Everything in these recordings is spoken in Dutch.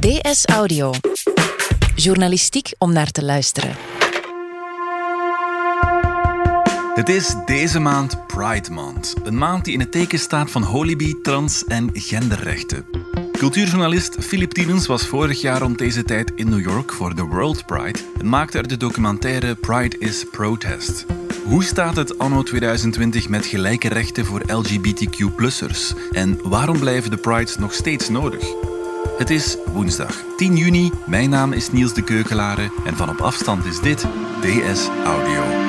DS Audio. Journalistiek om naar te luisteren. Het is deze maand Pride Month. Een maand die in het teken staat van holibi, trans en genderrechten. Cultuurjournalist Philip Tielens was vorig jaar rond deze tijd in New York voor de World Pride en maakte er de documentaire Pride is Protest. Hoe staat het anno 2020 met gelijke rechten voor LGBTQ-plussers? En waarom blijven de Prides nog steeds nodig? Het is woensdag 10 juni. Mijn naam is Niels de Keukelare en van op afstand is dit DS Audio.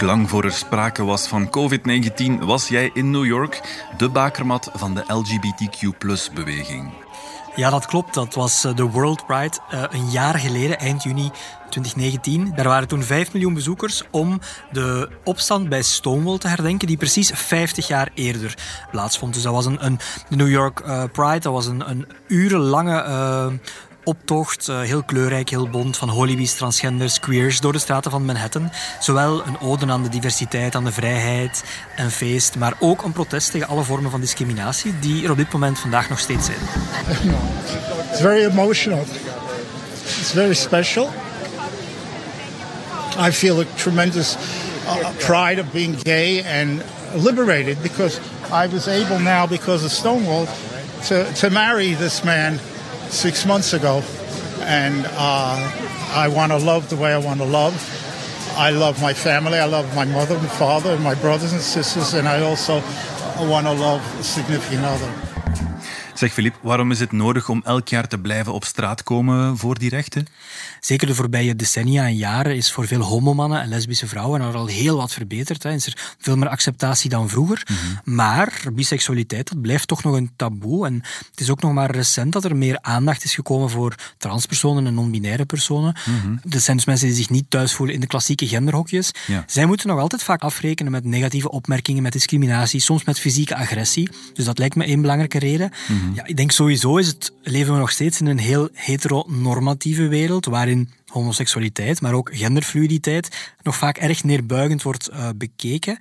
Nog lang voor er sprake was van COVID-19 was jij in New York, de bakermat van de LGBTQ-beweging. Ja, dat klopt. Dat was eh, de World Pride eh, een jaar geleden, eind juni 2019. Daar waren toen 5 miljoen bezoekers om de opstand bij Stonewall te herdenken, die precies 50 jaar eerder plaatsvond. Dus dat was een, een de New York eh, Pride, dat was een, een urenlange optocht, eh, heel kleurrijk, heel bont, van holibies, transgenders, queers door de straten van Manhattan. Zowel een ode aan de diversiteit, aan de vrijheid en feest, maar ook een protest tegen alle vormen van discriminatie die er op dit moment vandaag nog steeds zijn. It's very emotional. It's very special. I feel a tremendous uh, pride of being gay and liberated because I was able now, because of Stonewall, to, to marry this man six months ago. And uh, I want to love the way I want to love. I love my family. I love my mother and father and my brothers and sisters. And I also want to love a significant other. Zeg Filip, waarom is het nodig om elk jaar te blijven op straat komen voor die rechten? Zeker de voorbije decennia en jaren is voor veel homomannen en lesbische vrouwen er al heel wat verbeterd. Hè. Is er veel meer acceptatie dan vroeger. Maar biseksualiteit, dat blijft toch nog een taboe. En het is ook nog maar recent dat er meer aandacht is gekomen voor transpersonen en non-binaire personen. Dat zijn dus mensen die zich niet thuis voelen in de klassieke genderhokjes. Ja. Zij moeten nog altijd vaak afrekenen met negatieve opmerkingen, met discriminatie, soms met fysieke agressie. Dus dat lijkt me één belangrijke reden. Ja, ik denk sowieso is het, leven we nog steeds in een heel heteronormatieve wereld, waarin homoseksualiteit, maar ook genderfluiditeit nog vaak erg neerbuigend wordt eh, bekeken.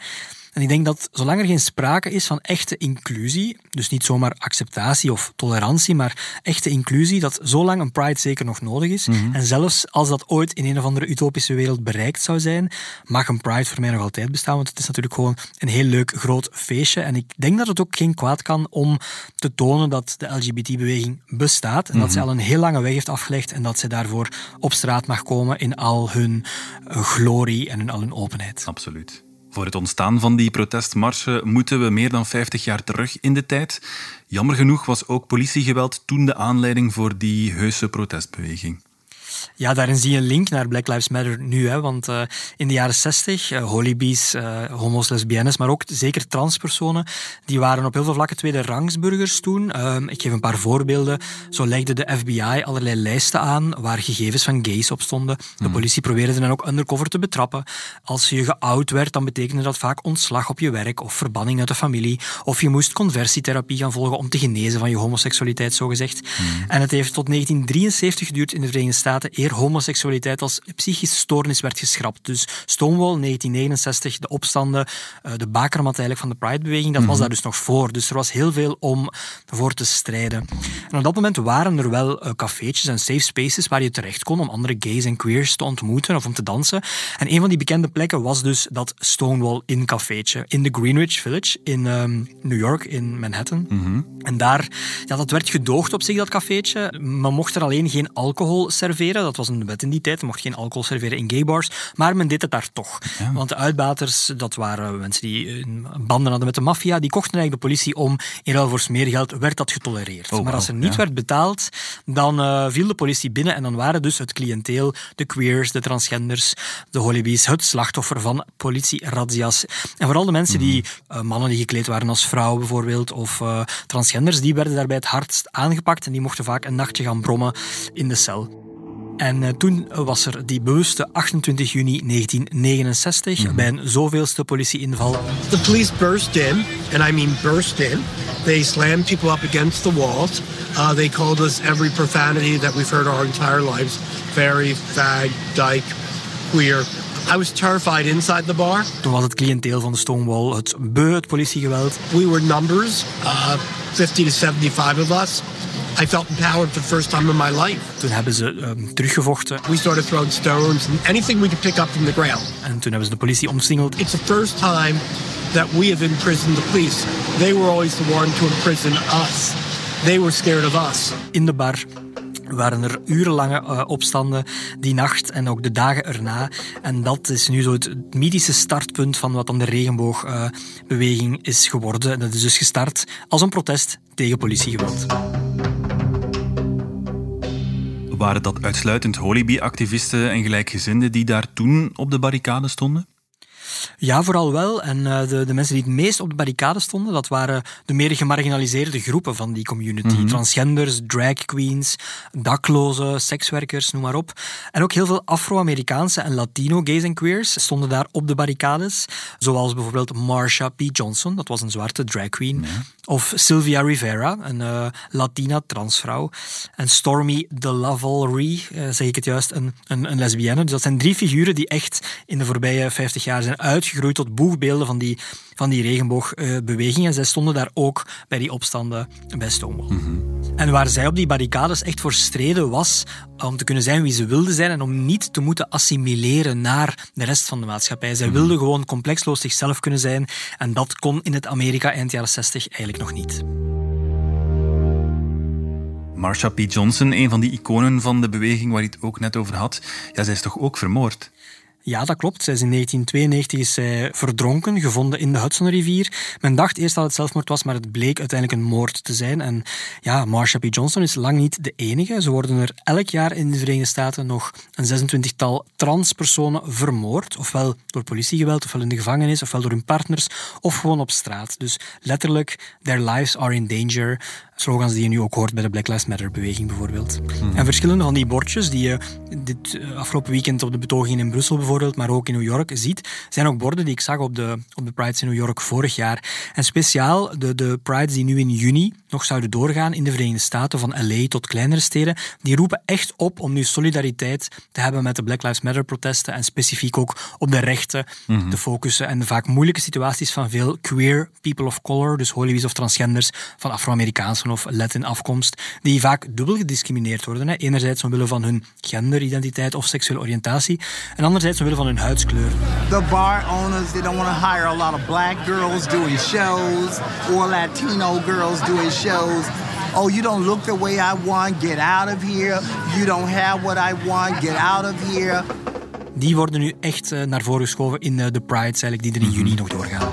En ik denk dat zolang er geen sprake is van echte inclusie, dus niet zomaar acceptatie of tolerantie, maar echte inclusie, dat zolang een Pride zeker nog nodig is. En zelfs als dat ooit in een of andere utopische wereld bereikt zou zijn, mag een Pride voor mij nog altijd bestaan, want het is natuurlijk gewoon een heel leuk groot feestje. En ik denk dat het ook geen kwaad kan om te tonen dat de LGBT-beweging bestaat en dat zij al een heel lange weg heeft afgelegd en dat zij daarvoor op straat mag komen in al hun glorie en in al hun openheid. Absoluut. Voor het ontstaan van die protestmarsen moeten we meer dan 50 jaar terug in de tijd. Jammer genoeg was ook politiegeweld toen de aanleiding voor die heuse protestbeweging. Ja, daarin zie je een link naar Black Lives Matter nu. Hè, want eh, in de jaren 60, eh, holibies, eh, homo's, lesbiennes, maar ook zeker transpersonen, die waren op heel veel vlakken tweede rangsburgers toen. Ehm, ik geef een paar voorbeelden. Zo legde de FBI allerlei lijsten aan waar gegevens van gays op stonden. De politie probeerde dan ook undercover te betrappen. Als je geout werd, dan betekende dat vaak ontslag op je werk of verbanning uit de familie. Of je moest conversietherapie gaan volgen om te genezen van je homoseksualiteit, zogezegd. En het heeft tot 1973 geduurd in de Verenigde Staten eer homoseksualiteit als psychische stoornis werd geschrapt. Dus Stonewall, 1969, de opstanden, eh, de bakermat eigenlijk van de Pride-beweging, dat was daar dus nog voor. Dus er was heel veel om voor te strijden. En op dat moment waren er wel eh, cafeetjes en safe spaces waar je terecht kon om andere gays en queers te ontmoeten of om te dansen. En een van die bekende plekken was dus dat Stonewall Inn cafeetje in de Greenwich Village in ehm, New York, in Manhattan. En daar, ja, dat werd gedoogd op zich, dat cafeetje. Men mocht er alleen geen alcohol serveren. Dat was een wet in die tijd. Je mocht geen alcohol serveren in gaybars. Maar men deed het daar toch. Want de uitbaters, dat waren mensen die eh, banden hadden met de maffia, die kochten eigenlijk de politie om. In ruil voor smeergeld werd dat getolereerd. Oh, maar als er niet ja. werd betaald, dan eh, viel de politie binnen. En dan waren dus het cliënteel, de queers, de transgenders, de holibies, het slachtoffer van politie-razzia's. En vooral de mensen die, eh, mannen die gekleed waren als vrouw bijvoorbeeld, of transgenders, die werden daarbij het hardst aangepakt. En die mochten vaak een nachtje gaan brommen in de cel. En uh, toen was er die bewuste 28 juni 1969 mm -hmm. bij een zoveelste politieinval. The police burst in, and I mean burst in. They slammed people up against the walls. Uh, they called us every profanity that we've heard our entire lives. Fairy, fag, dyke, queer. I was terrified inside the bar. Toen was het cliënteel van de Stonewall het beu, het politiegeweld. We were numbers, uh, 50 to 75 of us. I felt empowered for the first time in my life. Toen hebben ze um, teruggevochten. We started throwing stones and anything we could pick up from the ground. En toen hebben ze de politie omsingeld. It's the first time that we have imprisoned the police. They were always the one to imprison us. They were scared of us. In de bar waren er urenlange uh, opstanden die nacht en ook de dagen erna. En dat is nu zo het mythische startpunt van wat dan de regenboogbeweging uh, is geworden. En dat is dus gestart als een protest tegen politiegeweld. Waren dat uitsluitend Hollyby-activisten en gelijkgezinden die daar toen op de barricade stonden? Ja, vooral wel. En uh, de, de, mensen die het meest op de barricade stonden, dat waren de meer gemarginaliseerde groepen van die community. Mm -hmm. Transgenders, drag queens, daklozen, sekswerkers, noem maar op. En ook heel veel Afro-Amerikaanse en Latino gays en queers stonden daar op de barricades. Zoals bijvoorbeeld Marsha P. Johnson, dat was een zwarte drag queen. Of Sylvia Rivera, een uh, Latina transvrouw. En Stormy DeLavalry, uh, zeg ik het juist, een, een, een lesbienne. Dus dat zijn drie figuren die echt in de voorbije 50 jaar zijn uitgegroeid tot boegbeelden van die, van die regenboogbeweging. Uh, en zij stonden daar ook bij die opstanden bij Stonewall. Mm -hmm. En waar zij op die barricades echt voor streden was om te kunnen zijn wie ze wilden zijn en om niet te moeten assimileren naar de rest van de maatschappij. Zij wilden gewoon complexloos zichzelf kunnen zijn en dat kon in het Amerika eind jaren 60 eigenlijk nog niet. Marsha P. Johnson, een van die iconen van de beweging waar je het ook net over had, ja, zij is toch ook vermoord? Ja, dat klopt. Zij is in 1992 is verdronken, gevonden in de Hudsonrivier. Men dacht eerst dat het zelfmoord was, maar het bleek uiteindelijk een moord te zijn. En ja, Marsha P. Johnson is lang niet de enige. Ze worden er elk jaar in de Verenigde Staten nog een 26-tal transpersonen vermoord. Ofwel door politiegeweld, ofwel in de gevangenis, ofwel door hun partners, of gewoon op straat. Dus letterlijk, their lives are in danger. Slogans die je nu ook hoort bij de Black Lives Matter-beweging bijvoorbeeld. Hmm. En verschillende van die bordjes die je dit afgelopen weekend op de betogingen in Brussel bijvoorbeeld, maar ook in New York ziet, zijn ook borden die ik zag op de, op de Prides in New York vorig jaar. En speciaal de, de Prides die nu in juni nog zouden doorgaan in de Verenigde Staten, van LA tot kleinere steden, die roepen echt op om nu solidariteit te hebben met de Black Lives Matter-protesten en specifiek ook op de rechten mm-hmm. te focussen en de vaak moeilijke situaties van veel queer people of color, dus holibies of transgenders, van Afro-Amerikaanse of Latin afkomst, die vaak dubbel gediscrimineerd worden. Hè. Enerzijds omwille van hun genderidentiteit of seksuele oriëntatie, en anderzijds omwille van hun huidskleur. The bar owners they don't want to hire a lot of black girls doing shows or Latino girls doing shows. Oh, you don't look the way I want, get out of here. You don't have what I want, get out of here. Die worden nu echt uh, naar voren geschoven in uh, de Prides eigenlijk, die er in juni nog doorgaan.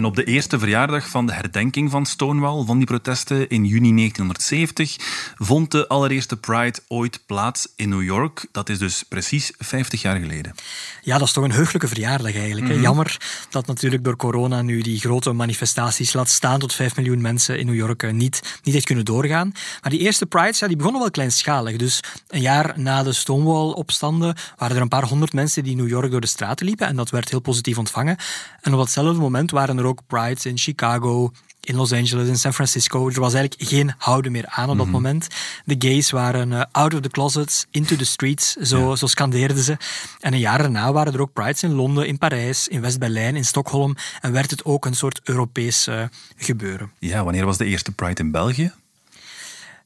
En op de eerste verjaardag van de herdenking van Stonewall, van die protesten in juni 1970, vond de allereerste Pride ooit plaats in New York. Dat is dus precies 50 jaar geleden. Ja, dat is toch een heugelijke verjaardag eigenlijk. Mm -hmm. Jammer dat natuurlijk door corona nu die grote manifestaties, laat staan tot 5 miljoen mensen in New York, eh, niet, niet heeft kunnen doorgaan. Maar die eerste Prides, ja, die begonnen wel kleinschalig. Dus een jaar na de Stonewall-opstanden waren er een paar honderd mensen die New York door de straten liepen. En dat werd heel positief ontvangen. En op datzelfde moment waren er ook prides in Chicago, in Los Angeles, in San Francisco. Er was eigenlijk geen houden meer aan op dat mm -hmm. moment. De gays waren uh, out of the closets, into the streets, zo, ja. zo scandeerden ze. En een jaar daarna waren er ook prides in Londen, in Parijs, in West-Berlijn, in Stockholm. En werd het ook een soort Europees uh, gebeuren. Ja, wanneer was de eerste pride in België?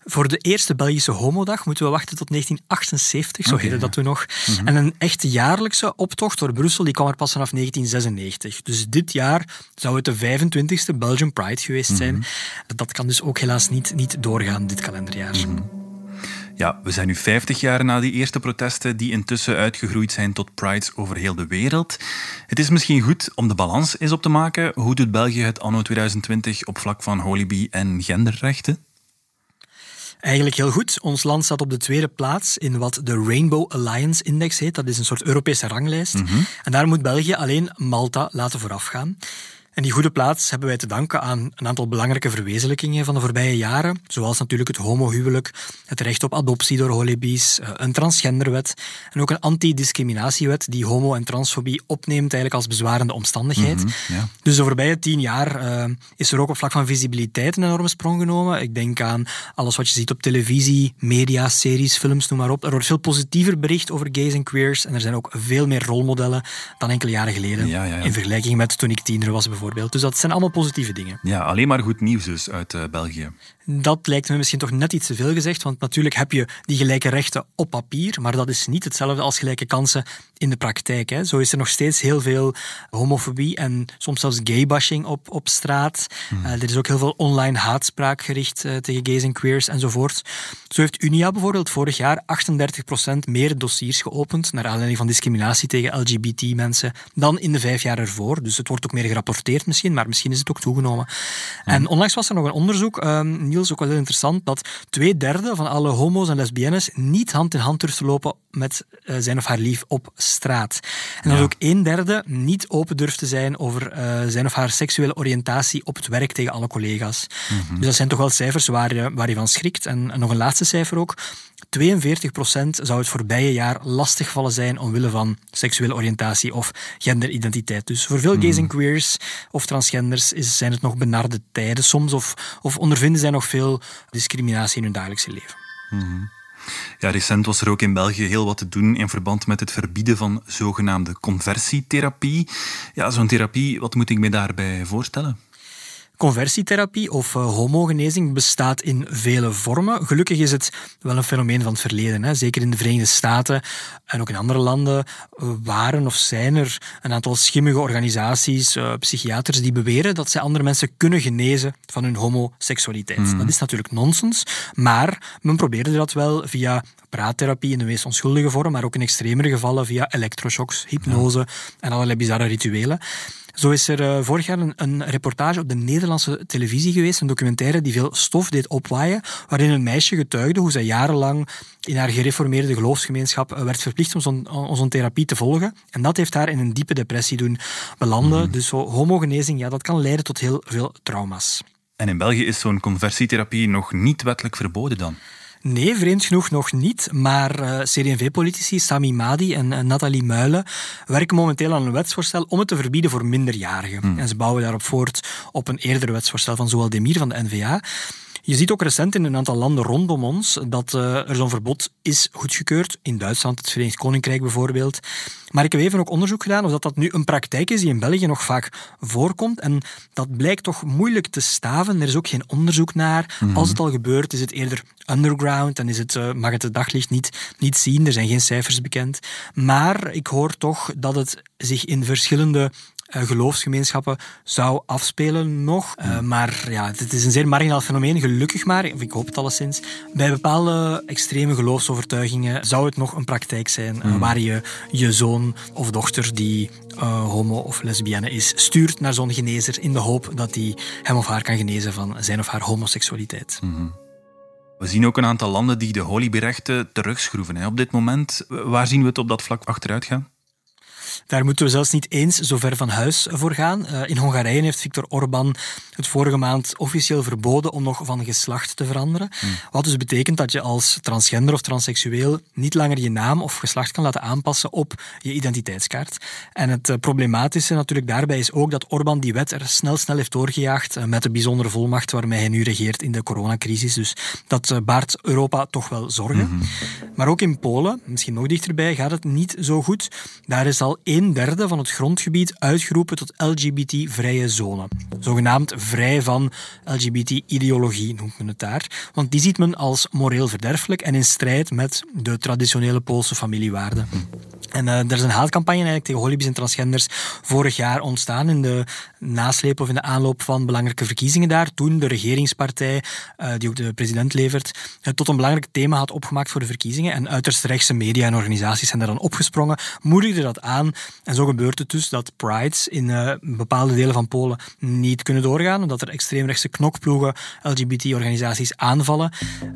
Voor de eerste Belgische homodag moeten we wachten tot 1978, zo okay, heette dat toen nog. Mm -hmm. En een echte jaarlijkse optocht door Brussel die kwam er pas vanaf 1996. Dus dit jaar zou het de 25e Belgian Pride geweest zijn. Mm -hmm. Dat kan dus ook helaas niet, niet doorgaan dit kalenderjaar. Mm -hmm. Ja, we zijn nu 50 jaar na die eerste protesten die intussen uitgegroeid zijn tot prides over heel de wereld. Het is misschien goed om de balans eens op te maken. Hoe doet België het anno 2020 op vlak van holibi en genderrechten? Eigenlijk heel goed. Ons land staat op de tweede plaats in wat de Rainbow Alliance Index heet. Dat is een soort Europese ranglijst. Mm -hmm. En daar moet België alleen Malta laten voorafgaan. En die goede plaats hebben wij te danken aan een aantal belangrijke verwezenlijkingen van de voorbije jaren, zoals natuurlijk het homohuwelijk, het recht op adoptie door holibies, eh, een transgenderwet en ook een antidiscriminatiewet die homo- en transfobie opneemt eigenlijk als bezwarende omstandigheid. Mhm, ja. Dus de voorbije tien jaar eh, is er ook op vlak van visibiliteit een enorme sprong genomen. Ik denk aan alles wat je ziet op televisie, media, series, films, noem maar op. Er wordt veel positiever bericht over gays en queers en er zijn ook veel meer rolmodellen dan enkele jaren geleden. Ja, ja, ja. In vergelijking met toen ik tiener was bijvoorbeeld. Dus dat zijn allemaal positieve dingen. Ja, alleen maar goed nieuws dus uit eh, België. Dat lijkt me misschien toch net iets te veel gezegd, want natuurlijk heb je die gelijke rechten op papier, maar dat is niet hetzelfde als gelijke kansen in de praktijk. Hè. Zo is er nog steeds heel veel homofobie en soms zelfs gaybashing op, op straat. Eh, er is ook heel veel online haatspraak gericht eh, tegen gays en queers enzovoort. Zo heeft Unia bijvoorbeeld vorig jaar 38% meer dossiers geopend naar aanleiding van discriminatie tegen LGBT-mensen dan in de vijf jaar ervoor. Dus het wordt ook meer gerapporteerd misschien, maar misschien is het ook toegenomen. En onlangs was er nog een onderzoek, ehm, Niels, ook wel heel interessant, dat twee derde van alle homo's en lesbiennes niet hand in hand durft te lopen met eh, zijn of haar lief op straat. En dat Ja. ook een derde niet open durft te zijn over eh, zijn of haar seksuele oriëntatie op het werk tegen alle collega's. Dus dat zijn toch wel cijfers waar je, waar je van schrikt. En, en nog een laatste cijfer ook. 42% zou het voorbije jaar lastigvallen zijn omwille van seksuele oriëntatie of genderidentiteit. Dus voor veel gays en queers of transgenders is, zijn het nog benarde tijden soms of, of ondervinden zij nog veel discriminatie in hun dagelijkse leven. Ja, recent was er ook in België heel wat te doen in verband met het verbieden van zogenaamde conversietherapie. Ja, zo'n therapie, wat moet ik me daarbij voorstellen? Conversietherapie of uh, homogenezing bestaat in vele vormen. Gelukkig is het wel een fenomeen van het verleden. Hè. Zeker in de Verenigde Staten en ook in andere landen uh, waren of zijn er een aantal schimmige organisaties, uh, psychiaters, die beweren dat zij andere mensen kunnen genezen van hun homoseksualiteit. Dat is natuurlijk nonsens, maar men probeerde dat wel via praattherapie in de meest onschuldige vorm, maar ook in extremere gevallen via elektroshocks, hypnose en allerlei bizarre rituelen. Zo is er uh, vorig jaar een, een, reportage op de Nederlandse televisie geweest, een documentaire die veel stof deed opwaaien, waarin een meisje getuigde hoe zij jarenlang in haar gereformeerde geloofsgemeenschap werd verplicht om zo'n, om zo'n therapie te volgen. En dat heeft haar in een diepe depressie doen belanden. Mm. Dus zo homogenezing, ja, dat kan leiden tot heel veel trauma's. En in België is zo'n conversietherapie nog niet wettelijk verboden dan? Nee, vreemd genoeg nog niet. Maar uh, CD&V-politici Sami Madi en uh, Nathalie Muilen werken momenteel aan een wetsvoorstel om het te verbieden voor minderjarigen. Hmm. En ze bouwen daarop voort op een eerder wetsvoorstel van Zoal Demir van de NVA. Je ziet ook recent in een aantal landen rondom ons dat uh, er zo'n verbod is goedgekeurd. In Duitsland, het Verenigd Koninkrijk bijvoorbeeld. Maar ik heb even ook onderzoek gedaan of dat, dat nu een praktijk is die in België nog vaak voorkomt. En dat blijkt toch moeilijk te staven. Er is ook geen onderzoek naar. Mm-hmm. Als het al gebeurt, is het eerder underground en is het, uh, mag het het daglicht niet, niet zien. Er zijn geen cijfers bekend. Maar ik hoor toch dat het zich in verschillende geloofsgemeenschappen zou afspelen nog. Uh, maar ja, het is een zeer marginaal fenomeen, gelukkig maar, of ik hoop het alleszins. Bij bepaalde extreme geloofsovertuigingen zou het nog een praktijk zijn uh, mm. waar je je zoon of dochter die homo of lesbienne is, stuurt naar zo'n genezer in de hoop dat hij hem of haar kan genezen van zijn of haar homoseksualiteit. Mm-hmm. We zien ook een aantal landen die de holyberechten terugschroeven hè, op dit moment. Waar zien we het op dat vlak achteruit gaan? Daar moeten we zelfs niet eens zo ver van huis voor gaan. Uh, in Hongarije heeft Viktor Orbán het vorige maand officieel verboden om nog van geslacht te veranderen. Mm. Wat dus betekent dat je als transgender of transseksueel niet langer je naam of geslacht kan laten aanpassen op je identiteitskaart. En het uh, problematische natuurlijk daarbij is ook dat Orbán die wet er snel snel heeft doorgejaagd uh, met de bijzondere volmacht waarmee hij nu regeert in de coronacrisis. Dus dat baart Europa toch wel zorgen. Mm-hmm. Maar ook in Polen, misschien nog dichterbij, gaat het niet zo goed. Daar is al een derde van het grondgebied uitgeroepen tot LGBT-vrije zone. Zogenaamd vrij van LGBT-ideologie noemt men het daar. Want die ziet men als moreel verderfelijk en in strijd met de traditionele Poolse familiewaarden. En uh, er is een haatcampagne eigenlijk tegen holibies en transgenders vorig jaar ontstaan in de nasleep of in de aanloop van belangrijke verkiezingen daar. Toen de regeringspartij, uh, die ook de president levert, het tot een belangrijk thema had opgemaakt voor de verkiezingen. En uiterst rechtse media en organisaties zijn daar dan opgesprongen, moedigden dat aan. En zo gebeurt het dus dat prides in uh, bepaalde delen van Polen niet kunnen doorgaan, omdat er extreemrechtse knokploegen LGBT-organisaties aanvallen.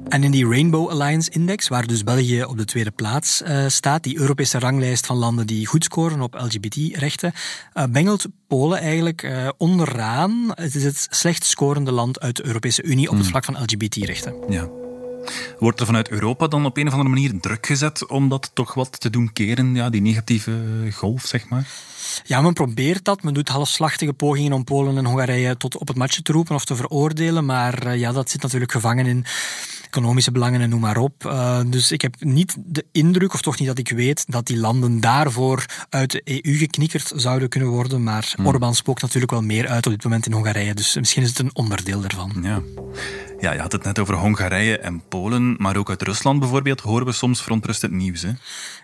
En in die Rainbow Alliance Index, waar dus België op de tweede plaats staat, die Europese ranglijst van landen die goed scoren op LGBT-rechten, uh, bengelt Polen eigenlijk uh, onderaan. Het is het slecht scorende land uit de Europese Unie op het vlak van LGBT-rechten. Ja. Wordt er vanuit Europa dan op een of andere manier druk gezet om dat toch wat te doen keren, ja, die negatieve golf, zeg maar? Ja, men probeert dat. Men doet halfslachtige pogingen om Polen en Hongarije tot op het matje te roepen of te veroordelen. Maar uh, ja, dat zit natuurlijk gevangen in economische belangen en noem maar op. Uh, dus ik heb niet de indruk, of toch niet dat ik weet, dat die landen daarvoor uit de EU geknikkerd zouden kunnen worden. Maar hmm. Orbán spookt natuurlijk wel meer uit op dit moment in Hongarije. Dus misschien is het een onderdeel daarvan. Ja. Ja, je had het net over Hongarije en Polen, maar ook uit Rusland bijvoorbeeld horen we soms verontrustend nieuws. Hè?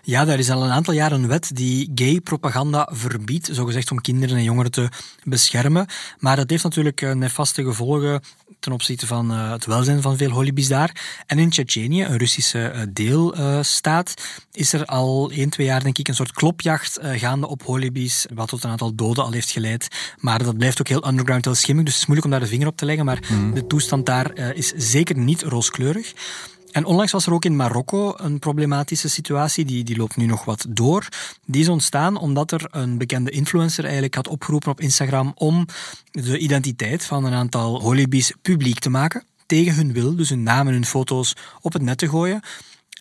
Ja, daar is al een aantal jaren een wet die gay propaganda verbiedt, zogezegd om kinderen en jongeren te beschermen. Maar dat heeft natuurlijk eh, nefaste gevolgen ten opzichte van uh, het welzijn van veel holibies daar. En in Tsjetsjenië, een Russische uh, deelstaat, is er al 1, 2 jaar denk ik een soort klopjacht gaande op holibies, wat tot een aantal doden al heeft geleid. Maar dat blijft ook heel underground, heel schimmig, dus het is moeilijk om daar de vinger op te leggen. Maar mhm. de toestand daar is zeker niet rooskleurig. En onlangs was er ook in Marokko een problematische situatie, die, die loopt nu nog wat door. Die is ontstaan omdat er een bekende influencer eigenlijk had opgeroepen op Instagram om de identiteit van een aantal holibies publiek te maken. Tegen hun wil, dus hun namen en hun foto's op het net te gooien.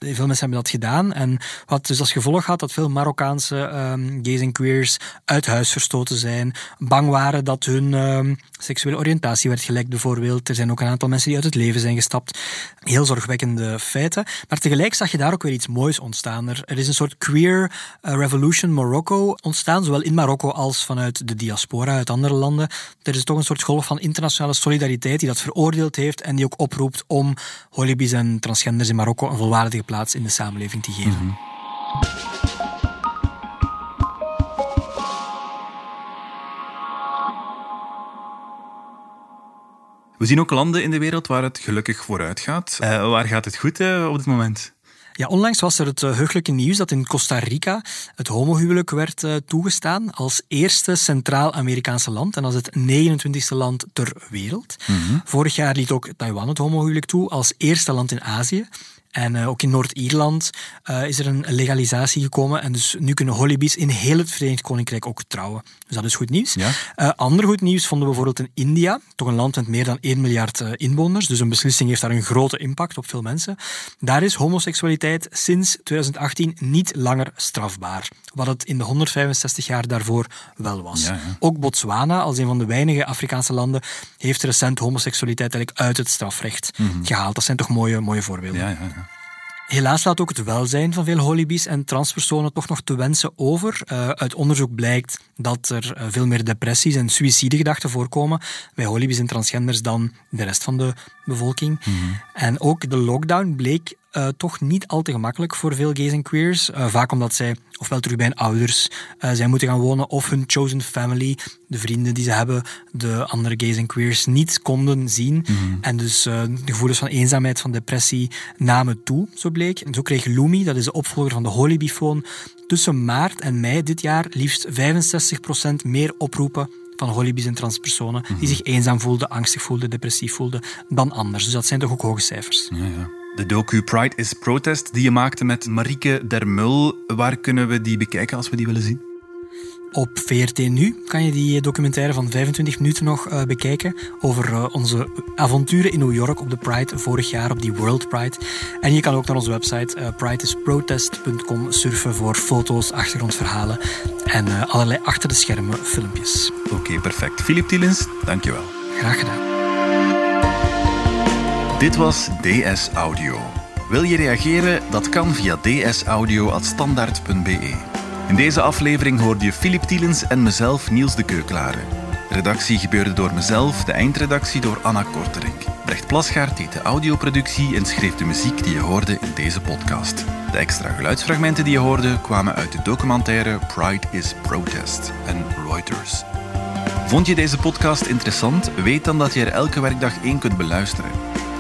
Veel mensen hebben dat gedaan. En wat dus als gevolg had dat veel Marokkaanse um, gays en queers uit huis verstoten zijn. Bang waren dat hun um, seksuele oriëntatie werd gelekt, bijvoorbeeld. Er zijn ook een aantal mensen die uit het leven zijn gestapt. Heel zorgwekkende feiten. Maar tegelijk zag je daar ook weer iets moois ontstaan. Er, er is een soort queer uh, revolution Marokko ontstaan, zowel in Marokko als vanuit de diaspora uit andere landen. Er is toch een soort golf van internationale solidariteit die dat veroordeeld heeft en die ook oproept om holibies en transgenders in Marokko een volwaardige plaats in de samenleving te geven. Mm -hmm. We zien ook landen in de wereld waar het gelukkig vooruit gaat. Uh, waar gaat het goed uh, op dit moment? Ja, onlangs was er het uh, heugelijke nieuws dat in Costa Rica het homohuwelijk werd toegestaan als eerste Centraal-Amerikaanse land en als het 29e land ter wereld. Mm -hmm. Vorig jaar liet ook Taiwan het homohuwelijk toe als eerste land in Azië. En uh, ook in Noord-Ierland uh, is er een legalisatie gekomen. En dus nu kunnen holibies in heel het Verenigd Koninkrijk ook trouwen. Dus dat is goed nieuws. Ja. Uh, ander goed nieuws vonden we bijvoorbeeld in India. Toch een land met meer dan 1 miljard inwoners. Dus een beslissing heeft daar een grote impact op veel mensen. Daar is homoseksualiteit sinds 2018 niet langer strafbaar. Wat het in de 165 jaar daarvoor wel was. Ja, ja. Ook Botswana, als een van de weinige Afrikaanse landen, heeft recent homoseksualiteit eigenlijk uit het strafrecht mm -hmm. gehaald. Dat zijn toch mooie, mooie voorbeelden. Helaas laat ook het welzijn van veel holibies en transpersonen toch nog te wensen over. Uh, uit onderzoek blijkt dat er uh, veel meer depressies en suïcidegedachten voorkomen bij holibies en transgenders dan de rest van de bevolking. Mm -hmm. En ook de lockdown bleek uh, toch niet al te gemakkelijk voor veel gays en queers. Uh, vaak omdat zij ofwel terug bij hun ouders uh, zijn moeten gaan wonen of hun chosen family, de vrienden die ze hebben, de andere gays en queers niet konden zien. Mm -hmm. En dus de gevoelens van eenzaamheid, van depressie namen toe, zo bleek. En zo kreeg Lumi, dat is de opvolger van de Holibifoon, tussen maart en mei dit jaar liefst 65% meer oproepen van holibies en transpersonen mm -hmm. die zich eenzaam voelden, angstig voelden, depressief voelden dan anders. Dus dat zijn toch ook hoge cijfers. Ja, ja. De docu Pride is Protest die je maakte met Marieke Dermul. Waar kunnen we die bekijken als we die willen zien? Op VRT Nu kan je die documentaire van 25 minuten nog uh, bekijken over uh, onze avonturen in New York op de Pride vorig jaar, op die World Pride. En je kan ook naar onze website uh, prideiprotest.com surfen voor foto's, achtergrondverhalen en allerlei achter de schermen filmpjes. Oké, okay, perfect. Filip Tielens, dankjewel. Graag gedaan. Dit was DS Audio. Wil je reageren? Dat kan via dsaudio.standaard.be. In deze aflevering hoorde je Filip Tielens en mezelf Niels de Keuklare. Redactie gebeurde door mezelf, de eindredactie door Anna Korterink. Brecht Plasgaard deed de audioproductie en schreef de muziek die je hoorde in deze podcast. De extra geluidsfragmenten die je hoorde kwamen uit de documentaire Pride is Protest en Reuters. Vond je deze podcast interessant? Weet dan dat je er elke werkdag één kunt beluisteren.